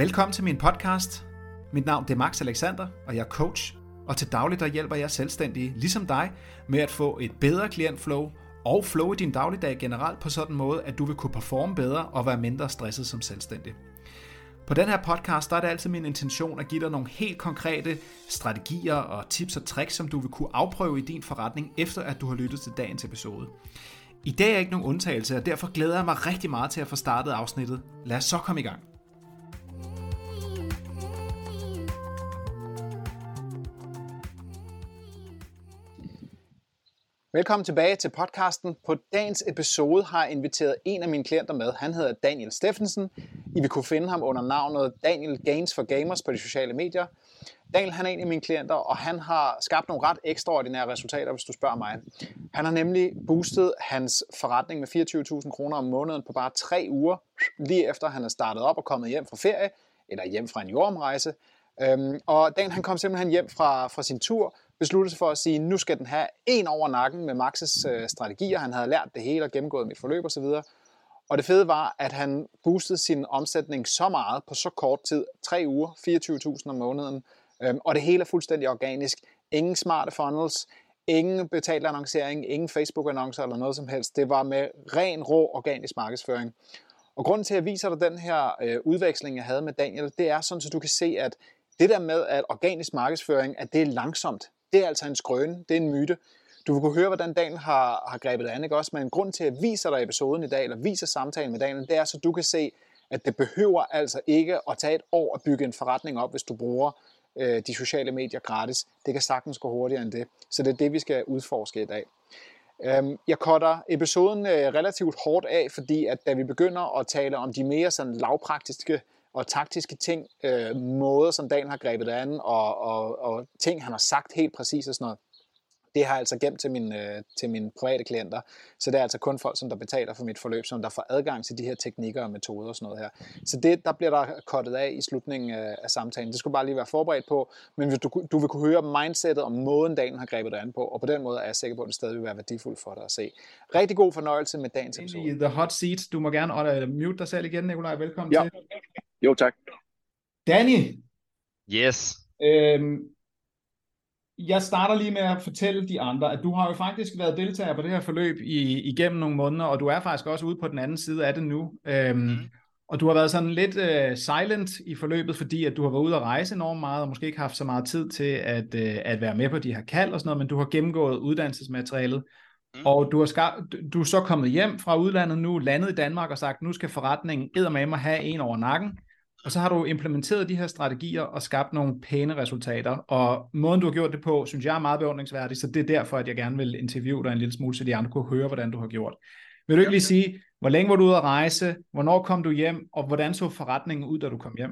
Velkommen til min podcast. Mit navn er Max Alexander, og jeg er coach. Og til daglig der hjælper jeg selvstændige, ligesom dig, med at få et bedre klientflow og flow i din dagligdag generelt på sådan en måde, at du vil kunne performe bedre og være mindre stresset som selvstændig. På den her podcast der er det altid min intention at give dig nogle helt konkrete strategier og tips og tricks, som du vil kunne afprøve i din forretning, efter at du har lyttet til dagens episode. I dag er ikke nogen undtagelse, og derfor glæder jeg mig rigtig meget til at få startet afsnittet. Lad os så komme i gang. Velkommen tilbage til podcasten. På dagens episode har jeg inviteret en af mine klienter med. Han hedder Daniel Steffensen. I vil kunne finde ham under navnet Daniel Gains for Gamers på de sociale medier. Daniel han er en af mine klienter, og han har skabt nogle ret ekstraordinære resultater, hvis du spørger mig. Han har nemlig boostet hans forretning med 24.000 kroner om måneden på bare tre uger, lige efter han er startet op og kommet hjem fra ferie, eller hjem fra en jordomrejse. Øhm, og Daniel han kom simpelthen hjem fra, fra sin tur, besluttede sig for at sige, nu skal den have en over nakken med Maxes øh, strategier. Han havde lært det hele og gennemgået mit forløb osv. Og det fede var, at han boostede sin omsætning så meget på så kort tid, tre uger, 24.000 om måneden, øhm, og det hele er fuldstændig organisk. Ingen smarte funnels, ingen betalt annoncering, ingen Facebook-annoncer eller noget som helst. Det var med ren, rå organisk markedsføring. Og grunden til, at jeg viser dig den her øh, udveksling, jeg havde med Daniel, det er sådan, så du kan se, at det der med, at organisk markedsføring, at det er langsomt, det er altså en skrøne, det er en myte. Du vil kunne høre, hvordan Daniel har, har grebet det an, ikke også? Men grund til, at jeg viser dig episoden i dag, eller viser samtalen med Daniel, det er, så du kan se, at det behøver altså ikke at tage et år at bygge en forretning op, hvis du bruger øh, de sociale medier gratis. Det kan sagtens gå hurtigere end det. Så det er det, vi skal udforske i dag. Øhm, jeg cutter episoden øh, relativt hårdt af, fordi at da vi begynder at tale om de mere sådan lavpraktiske og taktiske ting, øh, måder som Daniel har grebet det an, og, og, og ting, han har sagt helt præcis og sådan noget, det har jeg altså gemt til mine, øh, til mine private klienter. Så det er altså kun folk, som der betaler for mit forløb, som der får adgang til de her teknikker og metoder og sådan noget her. Så det, der bliver der kottet af i slutningen af, af samtalen. Det skulle bare lige være forberedt på, men hvis du, du vil kunne høre mindsetet og måden, dagen har grebet det an på, og på den måde er jeg sikker på, at det stadig vil være værdifuldt for dig at se. Rigtig god fornøjelse med dagens episode. The hot seat. Du må gerne uh, mute dig selv igen, Nikolaj. Velkommen ja. til. Jo, tak. Danny, Yes. øhm, jeg starter lige med at fortælle de andre, at du har jo faktisk været deltager på det her forløb i, igennem nogle måneder, og du er faktisk også ude på den anden side af det nu. Øhm, Mm. Og du har været sådan lidt uh, silent i forløbet, fordi at du har været ude at rejse enormt meget, og måske ikke haft så meget tid til at, uh, at være med på de her kald og sådan noget, men du har gennemgået uddannelsesmaterialet, Mm. og du er, ska- du- du er så kommet hjem fra udlandet nu, landet i Danmark og sagt, nu skal forretningen eddermame have en over nakken, og så har du implementeret de her strategier og skabt nogle pæne resultater, og måden du har gjort det på, synes jeg er meget beundringsværdig, så det er derfor, at jeg gerne vil interviewe dig en lille smule, så de andre kunne høre, hvordan du har gjort. Vil du ikke lige sige, hvor længe var du ude at rejse, hvornår kom du hjem, og hvordan så forretningen ud, da du kom hjem?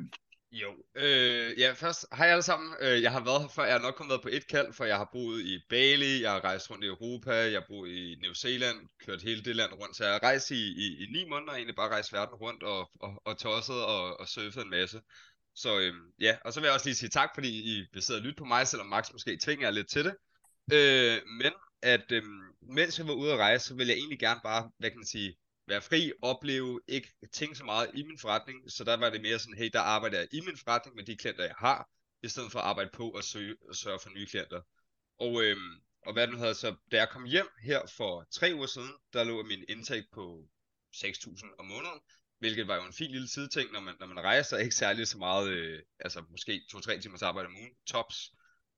Jo, øh, ja, først, hej alle sammen. Øh, jeg har været her før, jeg har nok kun været på et kald, for jeg har boet i Bali, jeg har rejst rundt i Europa, jeg har boet i New Zealand, kørt hele det land rundt, så jeg har rejst i, i, i ni måneder, egentlig bare rejst verden rundt og, og, og tosset og, og surfet en masse. Så øh, ja, og så vil jeg også lige sige tak, fordi I vil sidde og lytte på mig, selvom Max måske tvinger jer lidt til det. Øh, men at øh, mens jeg var ude at rejse, så ville jeg egentlig gerne bare, hvad kan man sige, være fri, opleve, ikke tænke så meget i min forretning. Så der var det mere sådan, hey, der arbejder jeg i min forretning med de klienter, jeg har, i stedet for at arbejde på og søge, og sørge for nye klienter. Og, øhm, og hvad den hedder, så da jeg kom hjem her for tre uger siden, der lå min indtægt på 6.000 om måneden, hvilket var jo en fin lille sideting, når man, når man rejser, ikke særlig så meget, øh, altså måske to-tre timers arbejde om ugen, tops.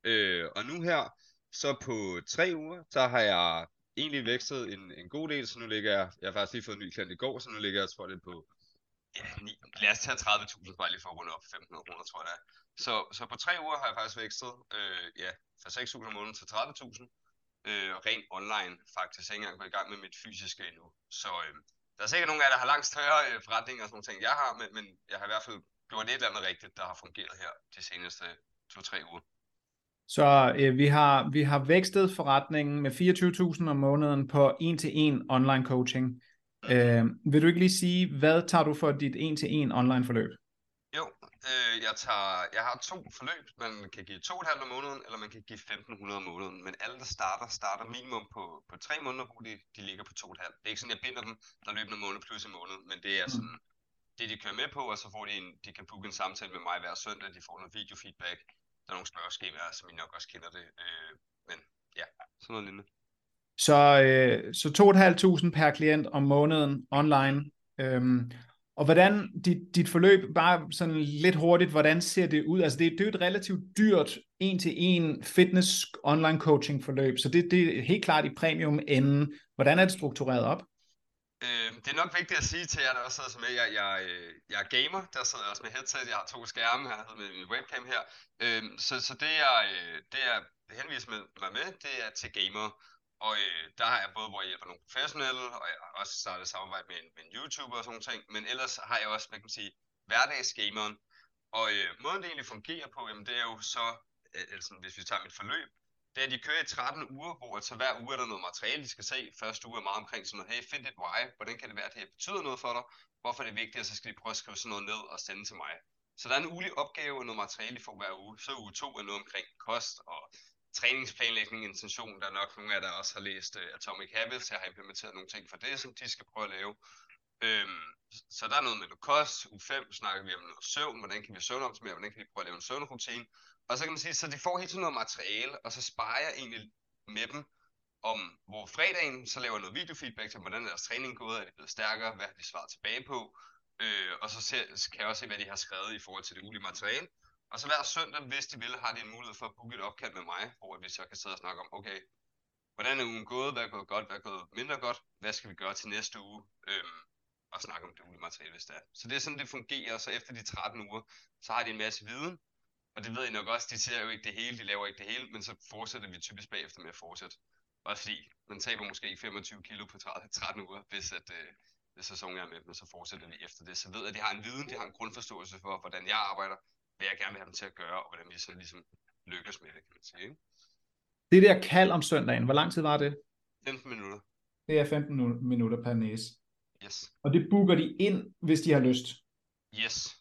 Øh, og nu her, så på tre uger, så har jeg egentlig vækstet en, en god del, så nu ligger jeg, jeg har faktisk lige fået en ny klient i går, så nu ligger jeg, tror det på, ja, 9, lad os tage 30.000, bare lige for at runde op, 1.500 kroner, tror jeg det er. Så, så på tre uger har jeg faktisk vækstet, øh, ja, fra 6.000 om måneden til 30.000, øh, rent online faktisk, jeg ikke engang gået i gang med mit fysiske endnu. Så øh, der er sikkert nogen af jer, der har langt større øh, forretninger og sådan nogle ting, jeg har, men, men jeg har i hvert fald gjort et eller andet rigtigt, der har fungeret her de seneste to-tre uger. Så øh, vi, har, vi har vækstet forretningen med 24.000 om måneden på en-til-en online coaching. Øh, vil du ikke lige sige, hvad tager du for dit en-til-en online forløb? Jo, øh, jeg, tager, jeg har to forløb. Man kan give 2,5 om måneden, eller man kan give 1.500 om måneden. Men alle, der starter, starter minimum på, på 3 måneder, hvor de, de ligger på 2,5. Det er ikke sådan, jeg binder dem, der løbende måned plus en måned, men det er sådan, det, de kører med på, og så får de, en, de kan booke en samtale med mig hver søndag, de får noget videofeedback, der er nogle spørgeskemaer, som I nok også kender det, øh, men ja, sådan noget lignende. Så, øh, så 2.500 per klient om måneden online. Øhm, og hvordan dit, dit forløb, bare sådan lidt hurtigt, hvordan ser det ud? Altså det, det er jo et relativt dyrt en-til-en fitness online coaching forløb, så det, det er helt klart i premium enden. Hvordan er det struktureret op? Øh, det er nok vigtigt at sige til jer, der også sidder som med, jeg, jeg, øh, jeg er gamer, der sidder også med headset, jeg har to skærme her med min webcam her. Øh, så, så det jeg, øh, det jeg henviser mig med, det er til gamer. Og øh, der har jeg både, hvor jeg hjælper nogle professionelle, og jeg har også startet samarbejde med en, med en YouTuber og sådan nogle ting. Men ellers har jeg også, hvad kan man sige, hverdagsgameren. Og øh, måden det egentlig fungerer på, jamen, det er jo så, øh, altså, hvis vi tager mit forløb, det er, at de kører i 13 uger, hvor så hver uge er der noget materiale, de skal se. Første uge er meget omkring sådan noget, hey, find et why, hvordan kan det være, at det her betyder noget for dig? Hvorfor er det vigtigt, og så skal de prøve at skrive sådan noget ned og sende til mig. Så der er en ulig opgave og noget materiale, de får hver uge. Så uge 2 er noget omkring kost og træningsplanlægning, intention. Der er nok nogle af jer, der også har læst uh, Atomic Habits. Jeg har implementeret nogle ting for det, som de skal prøve at lave. Øhm, så der er noget med noget kost. U 5 snakker vi om noget søvn. Hvordan kan vi søvnoptimere? Hvordan kan vi prøve at lave en søvnrutine? Og så kan man sige, så de får helt sådan noget materiale, og så sparer jeg egentlig med dem om, hvor fredagen, så laver jeg noget videofeedback til, hvordan deres træning gået, er de blevet stærkere, hvad har de svaret tilbage på, øh, og så ser, kan jeg også se, hvad de har skrevet i forhold til det ulige materiale. Og så hver søndag, hvis de vil, har de en mulighed for at booke et opkald med mig, hvor vi så kan sidde og snakke om, okay, hvordan er ugen gået, hvad er gået godt, hvad er gået mindre godt, hvad skal vi gøre til næste uge, øhm, og snakke om det ulige materiale, hvis det er. Så det er sådan, det fungerer, så efter de 13 uger, så har de en masse viden, og det ved I nok også, de ser jo ikke det hele, de laver ikke det hele, men så fortsætter vi typisk bagefter med at fortsætte. Også fordi man taber måske 25 kilo på 13 uger, hvis, at, øh, hvis sæsonen er med, men så fortsætter vi efter det. Så ved at de har en viden, de har en grundforståelse for, hvordan jeg arbejder, hvad jeg gerne vil have dem til at gøre, og hvordan vi så ligesom lykkes med det, kan man sige. Ikke? Det der kald om søndagen, hvor lang tid var det? 15 minutter. Det er 15 minutter per næse. Yes. Og det booker de ind, hvis de har lyst? Yes.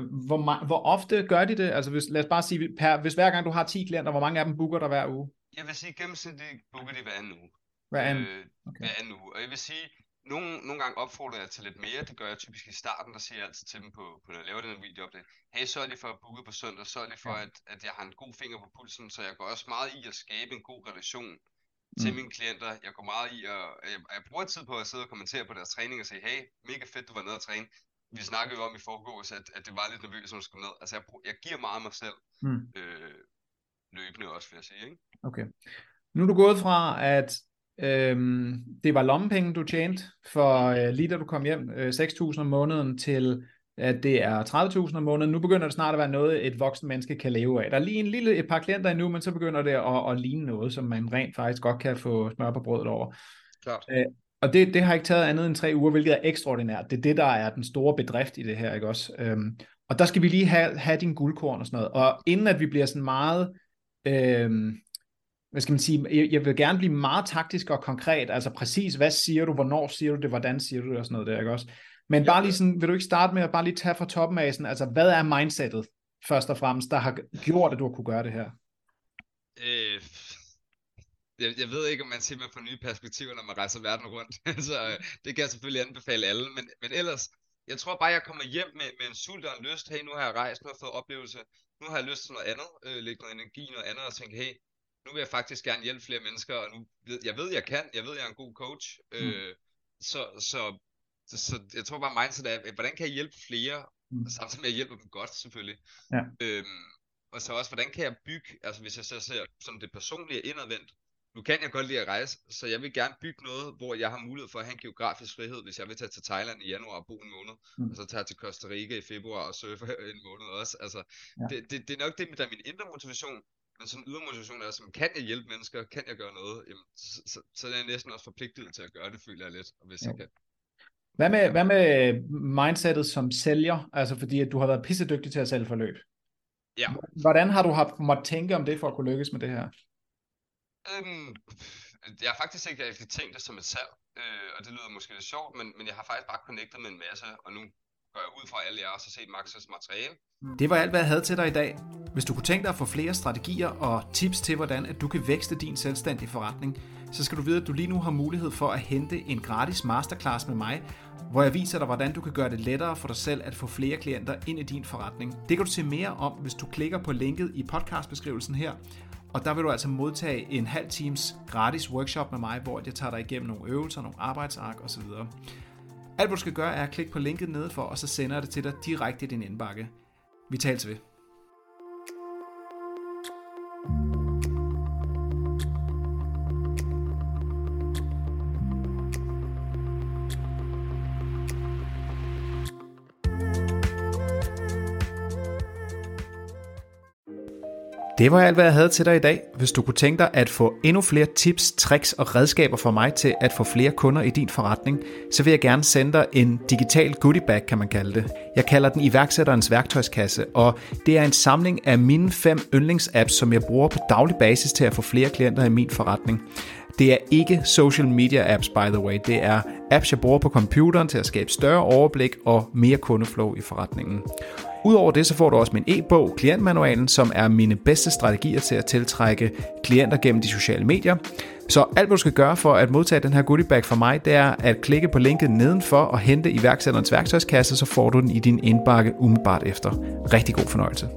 Hvor, hvor ofte gør de det? Altså hvis, lad os bare sige, per, hvis hver gang du har 10 klienter, hvor mange af dem booker der hver uge? Jeg vil sige, gennemsnitligt booker de hver anden uge. Hver anden? Øh, okay. Hver anden uge. Og jeg vil sige, nogle, nogle gange opfordrer jeg til lidt mere. Det gør jeg typisk i starten, der siger jeg altid til dem på, på når jeg laver den video op det. Hey, sørg lige for at booke på søndag. Sørg lige for, at, at jeg har en god finger på pulsen. Så jeg går også meget i at skabe en god relation til mm. mine klienter. Jeg går meget i at... Jeg, jeg bruger tid på at sidde og kommentere på deres træning og sige, hey, mega fedt, du var nede og træne vi snakkede jo om i forgårs, at, at det var lidt nervøst, at hun skulle ned. Altså, jeg, jeg giver meget af mig selv mm. øh, løbende også, vil jeg sige. Ikke? Okay. Nu er du gået fra, at øhm, det var lommepenge, du tjente, for øh, lige da du kom hjem, øh, 6.000 om måneden, til at det er 30.000 om måneden. Nu begynder det snart at være noget, et voksen menneske kan leve af. Der er lige en lille, et par klienter endnu, men så begynder det at, at ligne noget, som man rent faktisk godt kan få smør på brødet over. Klart. Øh, og det, det har ikke taget andet end tre uger, hvilket er ekstraordinært. Det er det, der er den store bedrift i det her, ikke også? Øhm, og der skal vi lige have, have din guldkorn og sådan noget. Og inden at vi bliver sådan meget, øhm, hvad skal man sige, jeg, jeg vil gerne blive meget taktisk og konkret, altså præcis, hvad siger du, hvornår siger du det, hvordan siger du det og sådan noget der, ikke også? Men bare lige sådan, vil du ikke starte med at bare lige tage fra toppen af sådan, altså hvad er mindsetet, først og fremmest, der har gjort, at du har kunne gøre det her? Øh, jeg, jeg ved ikke, om man simpelthen får nye perspektiver, når man rejser verden rundt. så øh, det kan jeg selvfølgelig anbefale alle. Men, men ellers, jeg tror bare, jeg kommer hjem med, med en sult og en lyst. Hey, nu har jeg rejst, nu har jeg fået oplevelse. Nu har jeg lyst til noget andet. Øh, lægge noget energi noget andet og tænke, hey, nu vil jeg faktisk gerne hjælpe flere mennesker. Og nu ved, jeg ved, jeg kan. Jeg ved, jeg er en god coach. Mm. Øh, så, så, så jeg tror bare, mindset er, hvordan kan jeg hjælpe flere, mm. samtidig med at jeg hjælper dem godt, selvfølgelig. Ja. Øhm, og så også, hvordan kan jeg bygge, altså hvis jeg så ser som det personlige indadvendt, nu kan jeg godt lide at rejse, så jeg vil gerne bygge noget, hvor jeg har mulighed for at have en geografisk frihed, hvis jeg vil tage til Thailand i januar og bo en måned, mm. og så tage til Costa Rica i februar og surfe en måned også. Altså, ja. det, det, det, er nok det, der er min indre motivation, men sådan ydre motivation er, som kan jeg hjælpe mennesker, kan jeg gøre noget, jamen, så, så, så er jeg næsten også forpligtet til at gøre det, føler jeg lidt, hvis ja. jeg kan. Hvad med, hvad med mindsetet som sælger? Altså fordi at du har været pissedygtig til at sælge forløb. Ja. Hvordan har du haft måttet tænke om det for at kunne lykkes med det her? Øhm, jeg har faktisk ikke rigtig tænkt det som et salg, øh, og det lyder måske lidt sjovt, men, men jeg har faktisk bare connectet med en masse, og nu går jeg ud fra alle jer og så set Max's materiale. Mm. Det var alt, hvad jeg havde til dig i dag. Hvis du kunne tænke dig at få flere strategier og tips til, hvordan at du kan vækste din selvstændige forretning, så skal du vide, at du lige nu har mulighed for at hente en gratis masterclass med mig, hvor jeg viser dig, hvordan du kan gøre det lettere for dig selv at få flere klienter ind i din forretning. Det kan du se mere om, hvis du klikker på linket i podcastbeskrivelsen her, og der vil du altså modtage en halv times gratis workshop med mig, hvor jeg tager dig igennem nogle øvelser, nogle arbejdsark osv. Alt, hvad du skal gøre, er at klikke på linket nedenfor, og så sender jeg det til dig direkte i din indbakke. Vi tales ved. Det var alt, hvad jeg havde til dig i dag. Hvis du kunne tænke dig at få endnu flere tips, tricks og redskaber fra mig til at få flere kunder i din forretning, så vil jeg gerne sende dig en digital goodie bag, kan man kalde det. Jeg kalder den iværksætterens værktøjskasse, og det er en samling af mine fem yndlingsapps, som jeg bruger på daglig basis til at få flere klienter i min forretning. Det er ikke social media apps, by the way. Det er apps, jeg bruger på computeren til at skabe større overblik og mere kundeflow i forretningen. Udover det, så får du også min e-bog, Klientmanualen, som er mine bedste strategier til at tiltrække klienter gennem de sociale medier. Så alt, hvad du skal gøre for at modtage den her goodie bag fra mig, det er at klikke på linket nedenfor og hente iværksætterens værktøjskasse, så får du den i din indbakke umiddelbart efter. Rigtig god fornøjelse.